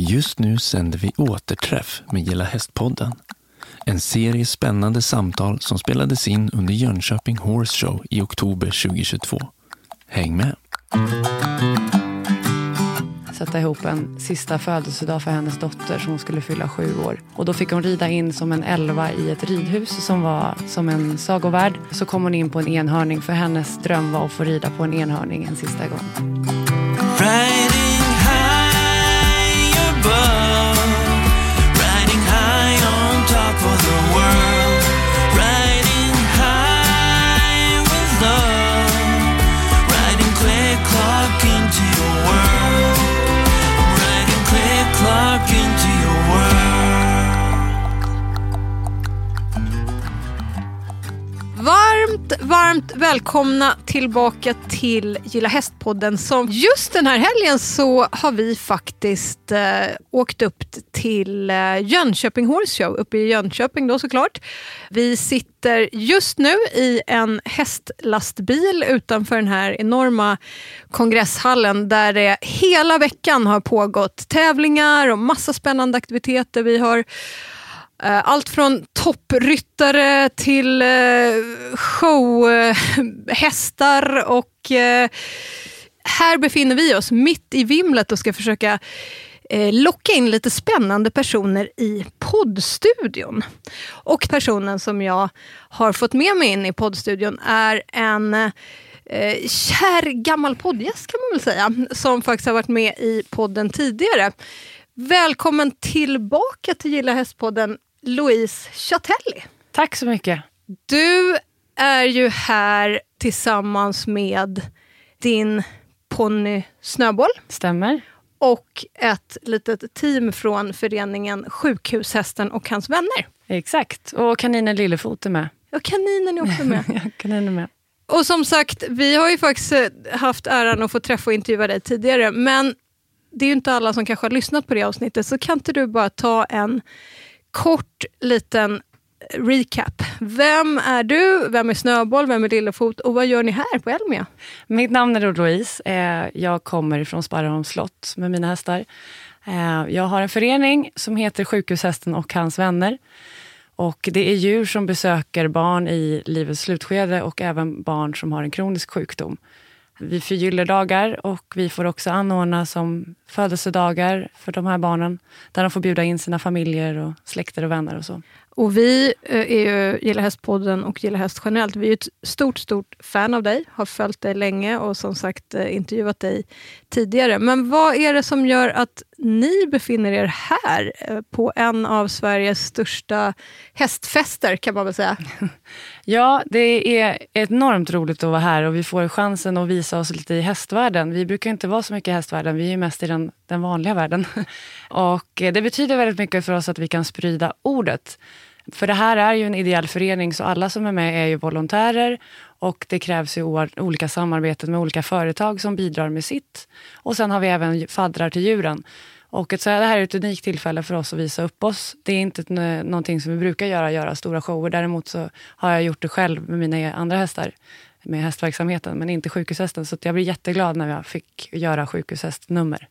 Just nu sänder vi Återträff med Gilla Hästpodden. En serie spännande samtal som spelades in under Jönköping Horse Show i oktober 2022. Häng med! sätta ihop en sista födelsedag för hennes dotter som skulle fylla sju år. Och då fick hon rida in som en elva i ett ridhus som var som en sagovärld. Så kom hon in på en enhörning för hennes dröm var att få rida på en enhörning en sista gång. High above, riding high on top of the world, välkomna tillbaka till Gilla Hästpodden. Som just den här helgen så har vi faktiskt eh, åkt upp till eh, Jönköping Horse Show, uppe i Jönköping då såklart. Vi sitter just nu i en hästlastbil utanför den här enorma kongresshallen där det hela veckan har pågått tävlingar och massa spännande aktiviteter. Vi har Eh, allt från toppryttare till eh, showhästar och eh, här befinner vi oss mitt i vimlet och ska försöka locka in lite spännande personer i poddstudion. Och personen som jag har fått med mig in i poddstudion är en eh, kär gammal poddgäst kan man väl säga, som faktiskt har varit med i podden tidigare. Välkommen tillbaka till Gilla Hästpodden, Louise Chatelli. Tack så mycket. Du är ju här tillsammans med din ponny Snöboll Stämmer. och ett litet team från föreningen Sjukhushästen och hans vänner. Exakt. Och kaninen Lillefot är med. Ja, kaninen är också med. Ja, kaninen är med. Och som sagt, vi har ju faktiskt eh, haft äran att få träffa och intervjua dig tidigare, men det är ju inte alla som kanske har lyssnat på det avsnittet, så kan inte du bara ta en kort liten recap. Vem är du? Vem är Snöboll? Vem är Lillefot? Och vad gör ni här på Elmia? Mitt namn är Louise. Eh, jag kommer från Sparreholms slott med mina hästar. Eh, jag har en förening som heter Sjukhushästen och hans vänner. Och det är djur som besöker barn i livets slutskede och även barn som har en kronisk sjukdom. Vi förgyller dagar och vi får också anordna som födelsedagar för de här barnen. Där de får bjuda in sina familjer och släkter och vänner och så. Och vi eh, är ju Gilla Hästpodden och Gilla Häst generellt. Vi är ett stort, stort fan av dig, har följt dig länge och som sagt eh, intervjuat dig tidigare. Men vad är det som gör att ni befinner er här eh, på en av Sveriges största hästfester kan man väl säga? Ja, det är enormt roligt att vara här och vi får chansen att visa oss lite i hästvärlden. Vi brukar inte vara så mycket i hästvärlden, vi är mest i den, den vanliga världen. Och eh, det betyder väldigt mycket för oss att vi kan sprida ordet. För det här är ju en ideell förening så alla som är med är ju volontärer och det krävs ju olika samarbeten med olika företag som bidrar med sitt. Och sen har vi även faddrar till djuren. Och ett, så här, det här är ett unikt tillfälle för oss att visa upp oss. Det är inte ett, eh, någonting som vi brukar göra, göra stora shower. Däremot så har jag gjort det själv med mina andra hästar, med hästverksamheten, men inte sjukhushästen. Så att jag blir jätteglad när jag fick göra sjukhushästnummer.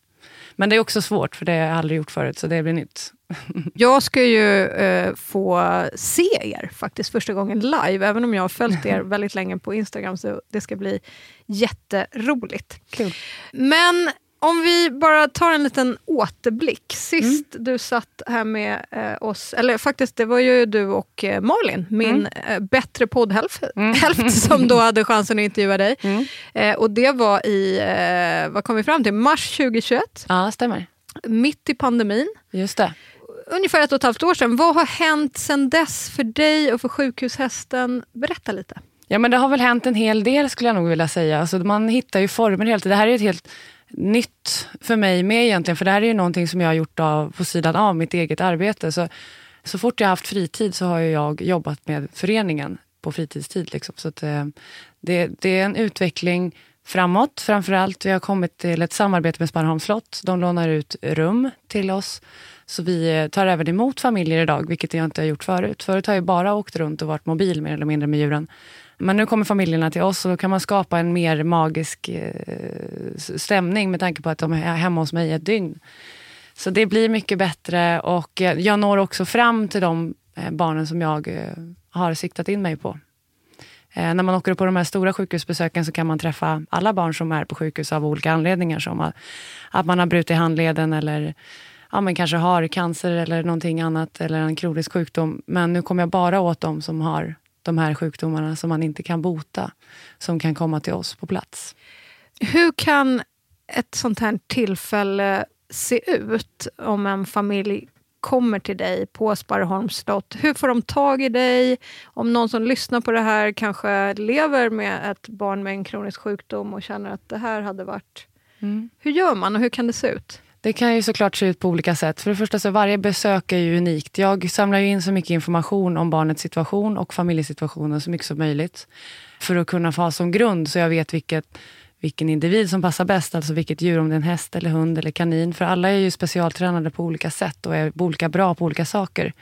Men det är också svårt, för det har jag aldrig gjort förut, så det blir nytt. Jag ska ju eh, få se er faktiskt första gången live, även om jag har följt er väldigt länge på Instagram, så det ska bli jätteroligt. Kul. Men om vi bara tar en liten återblick. Sist du satt här med eh, oss, eller faktiskt det var ju du och eh, Malin, min eh, bättre poddhälft, hälft, som då hade chansen att intervjua dig. Eh, och det var i, eh, vad kom vi fram till, mars 2021, Ja, stämmer. mitt i pandemin. Just det. Ungefär ett och ett halvt år sedan. Vad har hänt sedan dess för dig och för sjukhushästen? Berätta lite. Ja, men det har väl hänt en hel del skulle jag nog vilja säga. Alltså, man hittar ju former hela tiden. Det här är ett helt nytt för mig med egentligen. För det här är ju någonting som jag har gjort av, på sidan av mitt eget arbete. Så, så fort jag har haft fritid så har jag jobbat med föreningen på fritidstid. Liksom. Så att, eh, det, det är en utveckling framåt. Framförallt, vi har kommit till ett samarbete med Sparreholms slott. De lånar ut rum till oss. Så vi eh, tar även emot familjer idag, vilket jag inte har gjort förut. Förut har jag bara åkt runt och varit mobil mer eller mindre med djuren. Men nu kommer familjerna till oss och då kan man skapa en mer magisk eh, stämning med tanke på att de är hemma hos mig i ett dygn. Så det blir mycket bättre och eh, jag når också fram till de barnen som jag har siktat in mig på. När man åker på de här stora sjukhusbesöken så kan man träffa alla barn som är på sjukhus av olika anledningar. Som att man har brutit handleden eller ja, men kanske har cancer eller någonting annat eller en kronisk sjukdom. Men nu kommer jag bara åt dem som har de här sjukdomarna som man inte kan bota, som kan komma till oss på plats. Hur kan ett sånt här tillfälle se ut om en familj kommer till dig på Sparreholms slott? Hur får de tag i dig? Om någon som lyssnar på det här kanske lever med ett barn med en kronisk sjukdom och känner att det här hade varit... Hur gör man och hur kan det se ut? Det kan ju såklart se ut på olika sätt. För det första så varje besök är ju unikt. Jag samlar ju in så mycket information om barnets situation och familjesituationen så mycket som möjligt. För att kunna få ha som grund så jag vet vilket, vilken individ som passar bäst. Alltså vilket djur, om det är en häst, eller hund eller kanin. För alla är ju specialtränade på olika sätt och är olika bra på olika saker.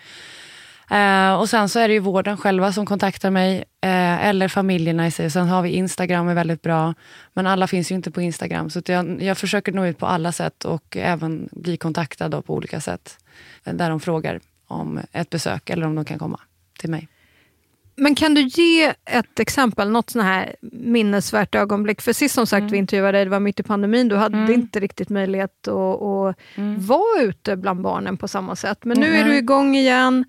Eh, och sen så är det ju vården själva som kontaktar mig, eh, eller familjerna i sig. Sen har vi Instagram är väldigt bra, men alla finns ju inte på Instagram. Så jag, jag försöker nå ut på alla sätt och även bli kontaktad på olika sätt. Där de frågar om ett besök eller om de kan komma till mig. Men kan du ge ett exempel, något sån här minnesvärt ögonblick? För sist som sagt Mm. vi intervjuade dig, det var mitt i pandemin, du hade inte riktigt möjlighet att, att Mm. vara ute bland barnen på samma sätt. Men nu är Mhm. du igång igen.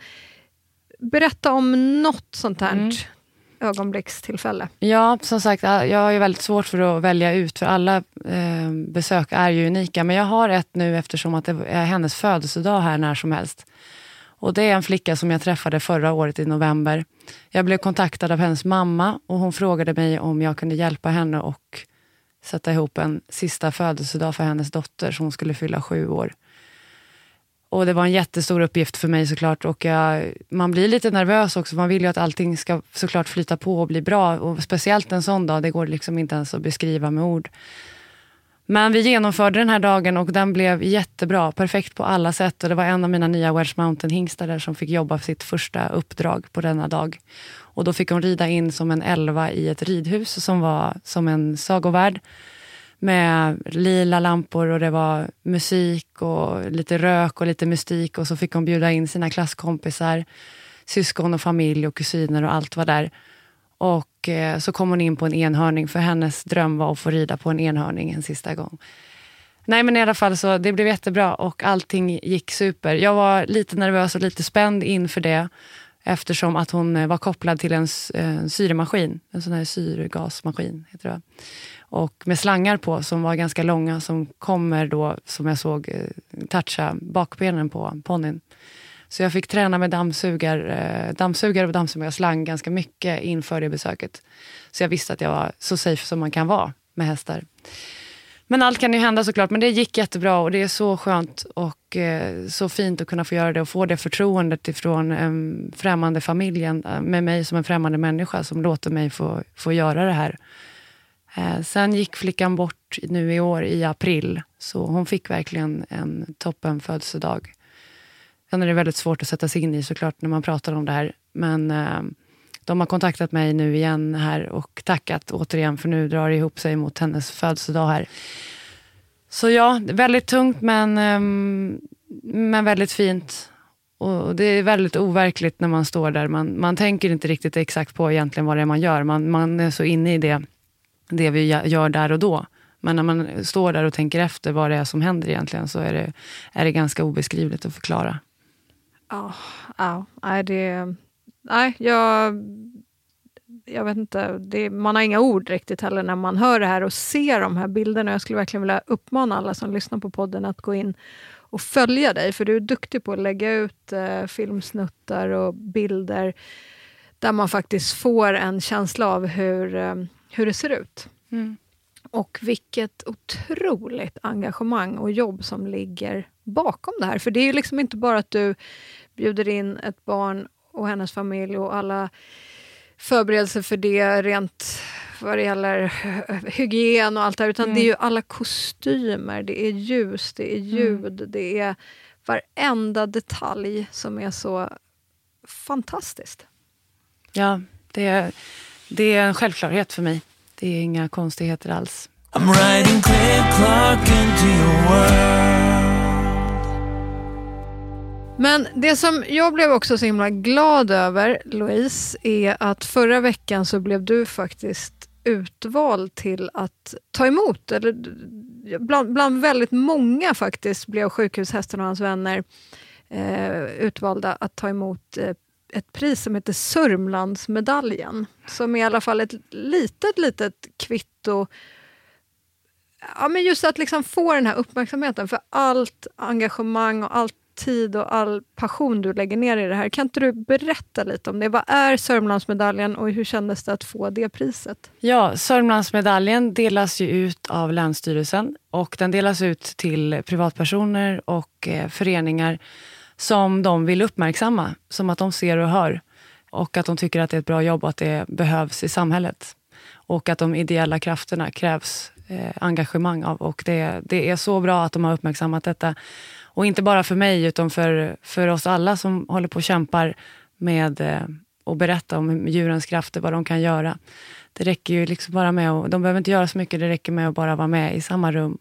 Berätta om något sånt här Mm. ögonblickstillfälle. Ja, som sagt, jag har ju väldigt svårt för att välja ut, för alla eh, besök är ju unika. Men jag har ett nu eftersom att det är hennes födelsedag här när som helst. Och det är en flicka som jag träffade förra året i november. Jag blev kontaktad av hennes mamma och hon frågade mig om jag kunde hjälpa henne och sätta ihop en sista födelsedag för hennes dotter som skulle fylla sju år. Och det var en jättestor uppgift för mig såklart. Och jag, man blir lite nervös också. Man vill ju att allting ska såklart flyta på och bli bra. Och speciellt en sån dag, det går liksom inte ens att beskriva med ord. Men vi genomförde den här dagen och den blev jättebra. Perfekt på alla sätt. Och det var en av mina nya Welsh Mountain hingstar där som fick jobba för sitt första uppdrag på denna dag. Och då fick hon rida in som en elva i ett ridhus som var som en sagovärld med lila lampor och det var musik och lite rök och lite mystik och så fick hon bjuda in sina klasskompisar, syskon och familj och kusiner och allt var där. Och eh, så kom hon in på en enhörning för hennes dröm var att få rida på en enhörning en sista gång. Nej men i alla fall så det blev jättebra och allting gick super. Jag var lite nervös och lite spänd inför det eftersom att hon eh, var kopplad till en, en eh, syremaskin, en sån här syrgasmaskin heter det. och med slangar på som var ganska långa som kommer då, som jag såg, eh, toucha bakbenen på ponnyn. Så jag fick träna med dammsugar, dammsugare och dammsugarslang ganska mycket inför det besöket. Så jag visste att jag var så safe som man kan vara med hästar. Men allt kan ju hända såklart, men det gick jättebra och det är så skönt och eh, så fint att kunna få göra det och få det förtroendet ifrån eh, främmande familjen eh, med mig som en främmande människa som låter mig få, få göra det här. Eh, sen gick flickan bort nu i år i april, så hon fick verkligen en toppen födelsedag. Sen är det väldigt svårt att sätta sig in i såklart när man pratar om det här. Men eh, de har kontaktat mig nu igen här och tackat återigen för nu drar det ihop sig mot hennes födelsedag här. Så ja, väldigt tungt men, ehm, men väldigt fint. Och det är väldigt overkligt när man står där. Man, man tänker inte riktigt exakt på egentligen vad det är man gör. Man, man är så inne i det, det vi gör där och då. Men när man står där och tänker efter vad det är som händer egentligen så är det, är det ganska obeskrivligt att förklara. Ja, oh, oh, det... Nej, jag... Jag vet inte, det, man har inga ord riktigt heller när man hör det här och ser de här bilderna. Jag skulle verkligen vilja uppmana alla som lyssnar på podden att gå in och följa dig, för du är duktig på att lägga ut eh, filmsnuttar och bilder där man faktiskt får en känsla av hur, eh, hur det ser ut. Och vilket otroligt engagemang och jobb som ligger bakom det här. För det är ju liksom inte bara att du bjuder in ett barn och hennes familj och alla förberedelser för det rent vad det gäller hygien och allt det här, utan det är ju alla kostymer, det är ljus, det är ljud, det är varenda detalj som är så fantastiskt. Ja, det är, det är en självklarhet för mig. Det är inga konstigheter alls. I'm riding Cliff Clark into your world. Men det som jag blev också så himla glad över, Louise, är att förra veckan så blev du faktiskt utvald till att ta emot, eller bland, bland väldigt många faktiskt blev sjukhushästen och hans vänner eh, utvalda att ta emot eh, ett pris som heter Sörmlandsmedaljen. Som är i alla fall ett litet, litet kvitto Ja, men just att liksom få den här uppmärksamheten för allt engagemang och allt tid och all passion du lägger ner i det här. Kan inte du berätta lite om det? Vad är Sörmlandsmedaljen och hur kändes det att få det priset? Ja, Sörmlandsmedaljen delas ju ut av Länsstyrelsen och den delas ut till privatpersoner och eh, föreningar som de vill uppmärksamma, som att de ser och hör och att de tycker att det är ett bra jobb och att det behövs i samhället. Och att de ideella krafterna krävs eh, engagemang av. Och det, det är så bra att de har uppmärksammat detta. Och inte bara för mig, utan för, för oss alla som håller på och kämpar med eh, att berätta om djurens krafter, vad de kan göra. Det räcker ju liksom bara med att, de behöver inte göra så mycket, det räcker med att bara vara med i samma rum.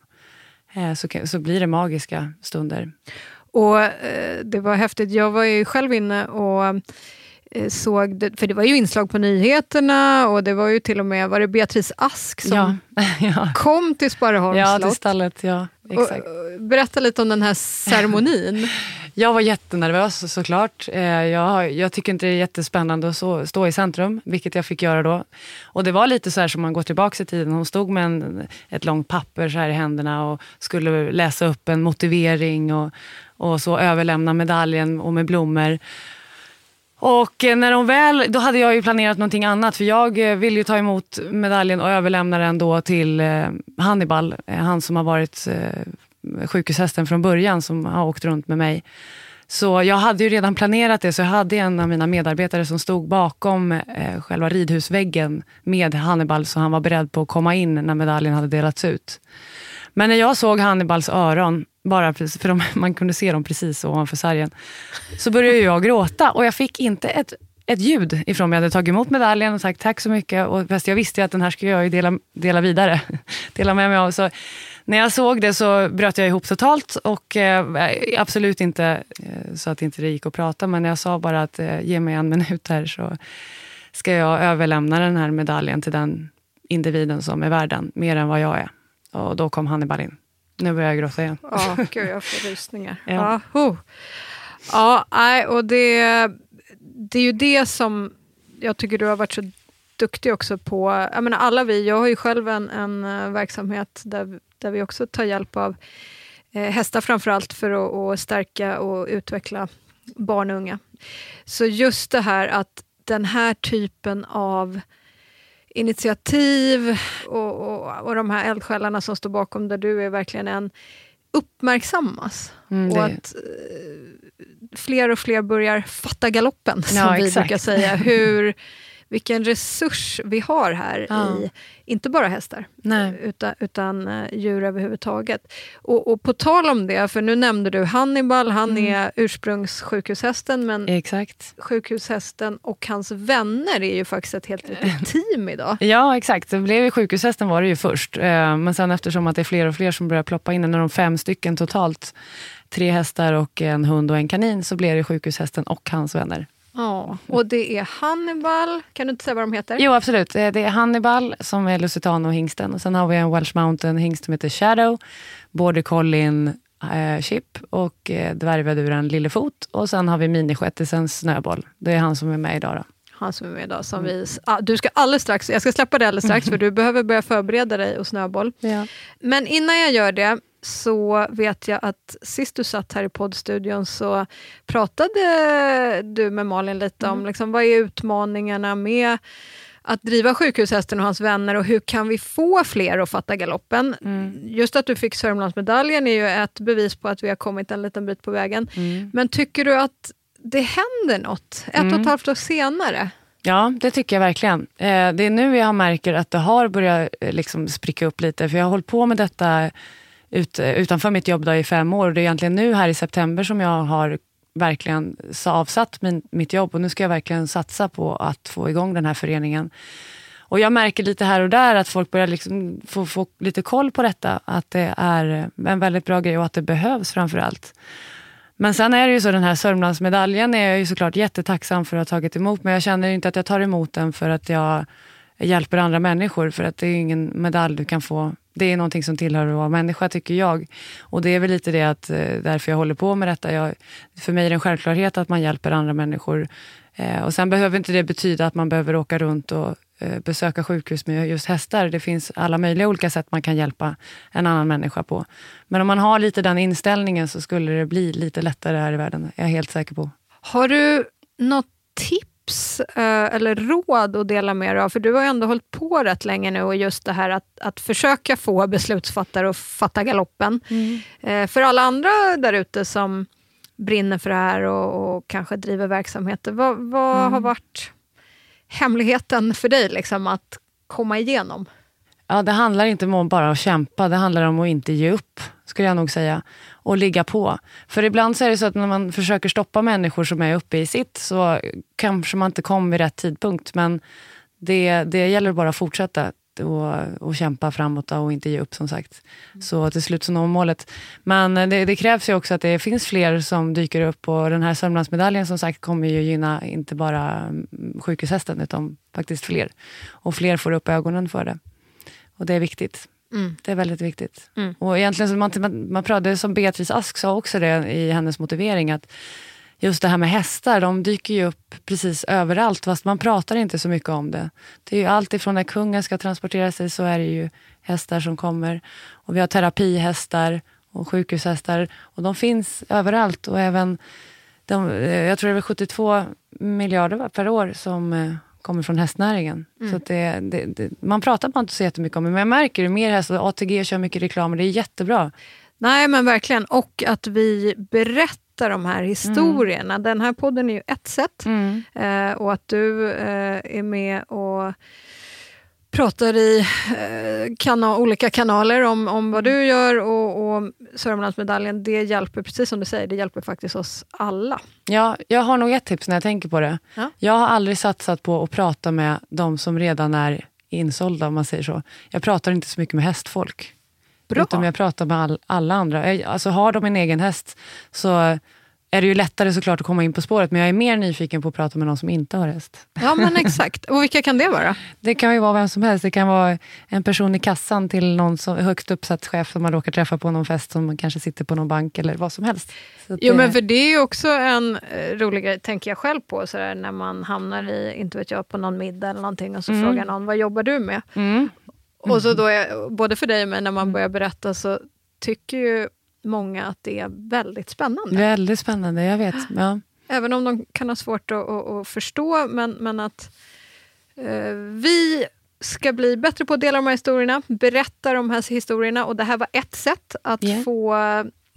Eh, så, så blir det magiska stunder. Och eh, Det var häftigt. Jag var ju själv inne och såg, det, för det var ju inslag på nyheterna och det var ju till och med var det Beatrice Ask som Ja, ja. kom till Sparreholms ja till slott. stallet. Ja, exakt. Och, och, berätta lite om den här ceremonin. Jag var jättenervös såklart. Eh, Jag, jag tycker inte det är jättespännande att så, stå i centrum, vilket jag fick göra då. Och det var lite så här som man går tillbaka i tiden. Hon stod med en, ett långt papper så här i händerna och skulle läsa upp en motivering och, och så överlämna medaljen och med blommor. Och eh, när de väl, då hade jag ju planerat någonting annat för jag eh, ville ju ta emot medaljen och överlämna den då till eh, Hannibal, han som har varit sjukhushästen från början som har åkt runt med mig. Så jag hade ju redan planerat det, så jag hade en av mina medarbetare som stod bakom eh, själva ridhusväggen med Hannibal, så han var beredd på att komma in när medaljen hade delats ut. Men när jag såg Hannibals öron, bara precis, för de, man kunde se dem precis ovanför sargen, så började jag gråta och jag fick inte ett, ett ljud ifrån mig. Jag hade tagit emot medaljen och sagt tack så mycket. Och fast jag visste ju att den här skulle jag ju dela, dela vidare, dela med mig av. Så när jag såg det så bröt jag ihop totalt och eh, absolut inte eh, så att inte det gick att prata, men jag sa bara att eh, ge mig en minut här så ska jag överlämna den här medaljen till den individen som är värd den, mer än vad jag är. Och då kom Hannibal in. Nu börjar jag gråta igen. Ja, gud jag får rysningar. Ja, Ja. och det, det är ju det som jag tycker du har varit så duktig också på. Jag menar alla vi, jag har ju själv en, en eh, verksamhet där, där vi också tar hjälp av eh, hästar framförallt för att, att stärka och utveckla barn och unga. Så just det här att den här typen av initiativ och, och, och de här eldsjälarna som står bakom där du är verkligen en uppmärksammas. Mm, och att eh, fler och fler börjar fatta galoppen, som Ja, vi exakt. brukar säga. Hur, vilken resurs vi har här Ja. i, inte bara hästar, Nej. utan, utan eh, djur överhuvudtaget. Och, och på tal om det, för nu nämnde du Hannibal, han Mm. är ursprungssjukhushästen, men Exakt. sjukhushästen och hans vänner är ju faktiskt ett helt litet team idag. Ja, exakt. Det blev ju sjukhushästen var det ju först. Eh, Men sen eftersom att det är fler och fler som börjar ploppa in, när de fem stycken totalt, tre hästar och en hund och en kanin, så blev det sjukhushästen och hans vänner. Ja, och det är Hannibal, kan du inte säga vad de heter? Jo, absolut. Eh, Det är Hannibal som är Lusitano-hingsten. Och sen har vi en Welsh Mountain-hingst som heter Shadow, Border Collin eh, Chip och eh, dvärgveduren Lillefot. Och sen har vi miniskättisen Snöboll. Det är han som är med idag. Då. Han som är med idag. Som vi, ah, du ska alldeles strax, jag ska släppa det alldeles strax för du behöver börja förbereda dig och Snöboll. Ja. Men innan jag gör det så vet jag att sist du satt här i poddstudion så pratade du med Malin lite om liksom, vad är utmaningarna med att driva sjukhushästen och hans vänner och hur kan vi få fler att fatta galoppen? Just att du fick Sörmlandsmedaljen är ju ett bevis på att vi har kommit en liten bit på vägen. Men tycker du att det händer något ett och ett halvt år senare? Ja, det tycker jag verkligen. Eh, det är nu jag märker att det har börjat eh, liksom spricka upp lite. För jag har hållit på med detta ut, utanför mitt jobb då i fem år. Och det är egentligen nu här i september som jag har verkligen avsatt min, mitt jobb. Och nu ska jag verkligen satsa på att få igång den här föreningen. Och jag märker lite här och där att folk börjar liksom få, få lite koll på detta. Att det är en väldigt bra grej och att det behövs framför allt. Men sen är det ju så, den här Sörmlandsmedaljen är jag ju såklart jättetacksam för att ha tagit emot, men jag känner inte att jag tar emot den för att jag hjälper andra människor, för att det är ingen medalj du kan få. Det är någonting som tillhör att vara människa, tycker jag. Och det är väl lite det att eh, därför jag håller på med detta. Jag, för mig är det en självklarhet att man hjälper andra människor. Eh, och sen behöver inte det betyda att man behöver åka runt och eh, besöka sjukhus med just hästar. Det finns alla möjliga olika sätt man kan hjälpa en annan människa på. Men om man har lite den inställningen så skulle det bli lite lättare här i världen. Jag är helt säker på. Har du något tips eh, eller råd att dela med dig av? För du har ju ändå hållit på rätt länge nu och just det här att, att försöka få beslutsfattare att fatta galoppen. Eh, för alla andra där ute som brinner för det här och, och kanske driver verksamheter, vad, vad har varit hemligheten för dig liksom, att komma igenom? Ja, det handlar inte om bara att kämpa, det handlar om att inte ge upp, skulle jag nog säga. Och ligga på. För ibland så är det så att när man försöker stoppa människor som är uppe i sitt, så kanske man inte kom vid rätt tidpunkt. Men det, det gäller bara att fortsätta och, och kämpa framåt och inte ge upp som sagt. Så till slut så når man målet. Men det, det krävs ju också att det finns fler som dyker upp och den här Sörmlandsmedaljen som sagt kommer ju gynna inte bara sjukhushästen utan faktiskt fler. Och fler får upp ögonen för det. Och det är viktigt. Mm. Det är väldigt viktigt. Mm. Och egentligen, så man, man, man pratade, som Beatrice Ask sa också det i hennes motivering, att just det här med hästar, de dyker ju upp precis överallt, fast man pratar inte så mycket om det. Det är ju allt ifrån när kungen ska transportera sig, så är det ju hästar som kommer. Och vi har terapihästar och sjukhushästar. Och de finns överallt. Och även, de, eh, jag tror det är väl 72 miljarder per år som eh, kommer från hästnäringen. Så att det, det, det, man pratar bara inte så jättemycket om det, men jag märker det mer hästar. ATG kör mycket reklam och det är jättebra. Nej, men verkligen. Och att vi berättar de här historierna. Den här podden är ju ett sätt. Eh, och att du eh, är med och pratar i eh, kana olika kanaler om, om vad du gör och, och Sörmlandsmedaljen, det hjälper, precis som du säger, det hjälper faktiskt oss alla. Ja, jag har nog ett tips när jag tänker på det. Ja. Jag har aldrig satsat på att prata med de som redan är insålda, om man säger så. Jag pratar inte så mycket med hästfolk. Bra. Utan jag pratar med all, alla andra. Jag- Alltså, har de en egen häst så är det ju lättare såklart att komma in på spåret, men jag är mer nyfiken på att prata med någon som inte har häst. Ja, men exakt. Och vilka kan det vara? Det kan ju vara vem som helst. Det kan vara en person i kassan till någon som, högst uppsatt chef som man råkar träffa på någon fest som kanske sitter på någon bank eller vad som helst. Så Jo, det- men för det är ju också en eh, rolig grej, tänker jag själv på, sådär, när man hamnar i, inte vet jag, på någon middag eller någonting och så frågar någon, vad jobbar du med? Mm. Och så då, är, både för dig och mig, när man börjar berätta så tycker ju många att det är väldigt spännande. Väldigt spännande, jag vet. Ja. Även om de kan ha svårt att, att, att förstå, men, men att eh, vi ska bli bättre på att dela de här historierna, berätta de här historierna och det här var ett sätt att Ja. få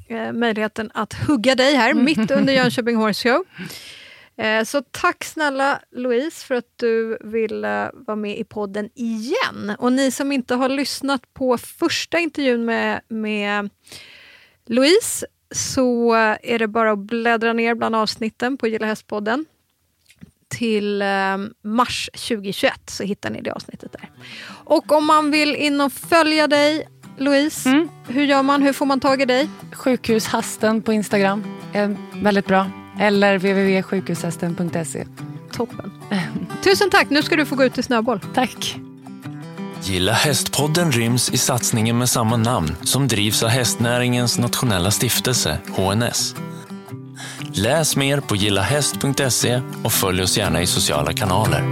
eh, möjligheten att hugga dig här mitt under Jönköping Horse Show. Eh, så tack snälla Louise för att du ville vara med i podden igen. Och ni som inte har lyssnat på första intervjun med, med Louise så är det bara att bläddra ner bland avsnitten på Gilla Hästpodden till eh, mars 2021 så hittar ni det avsnittet där. Och om man vill in och följa dig Louise, Mm. hur gör man? Hur får man tag i dig? Sjukhushasten på Instagram är väldigt bra. Eller www.sjukhushästen.se. Toppen. Tusen tack, nu ska du få gå ut i snöboll. Tack. Gilla hästpodden ryms i satsningen med samma namn som drivs av hästnäringens nationella stiftelse, HNS. Läs mer på gillahäst.se och följ oss gärna i sociala kanaler.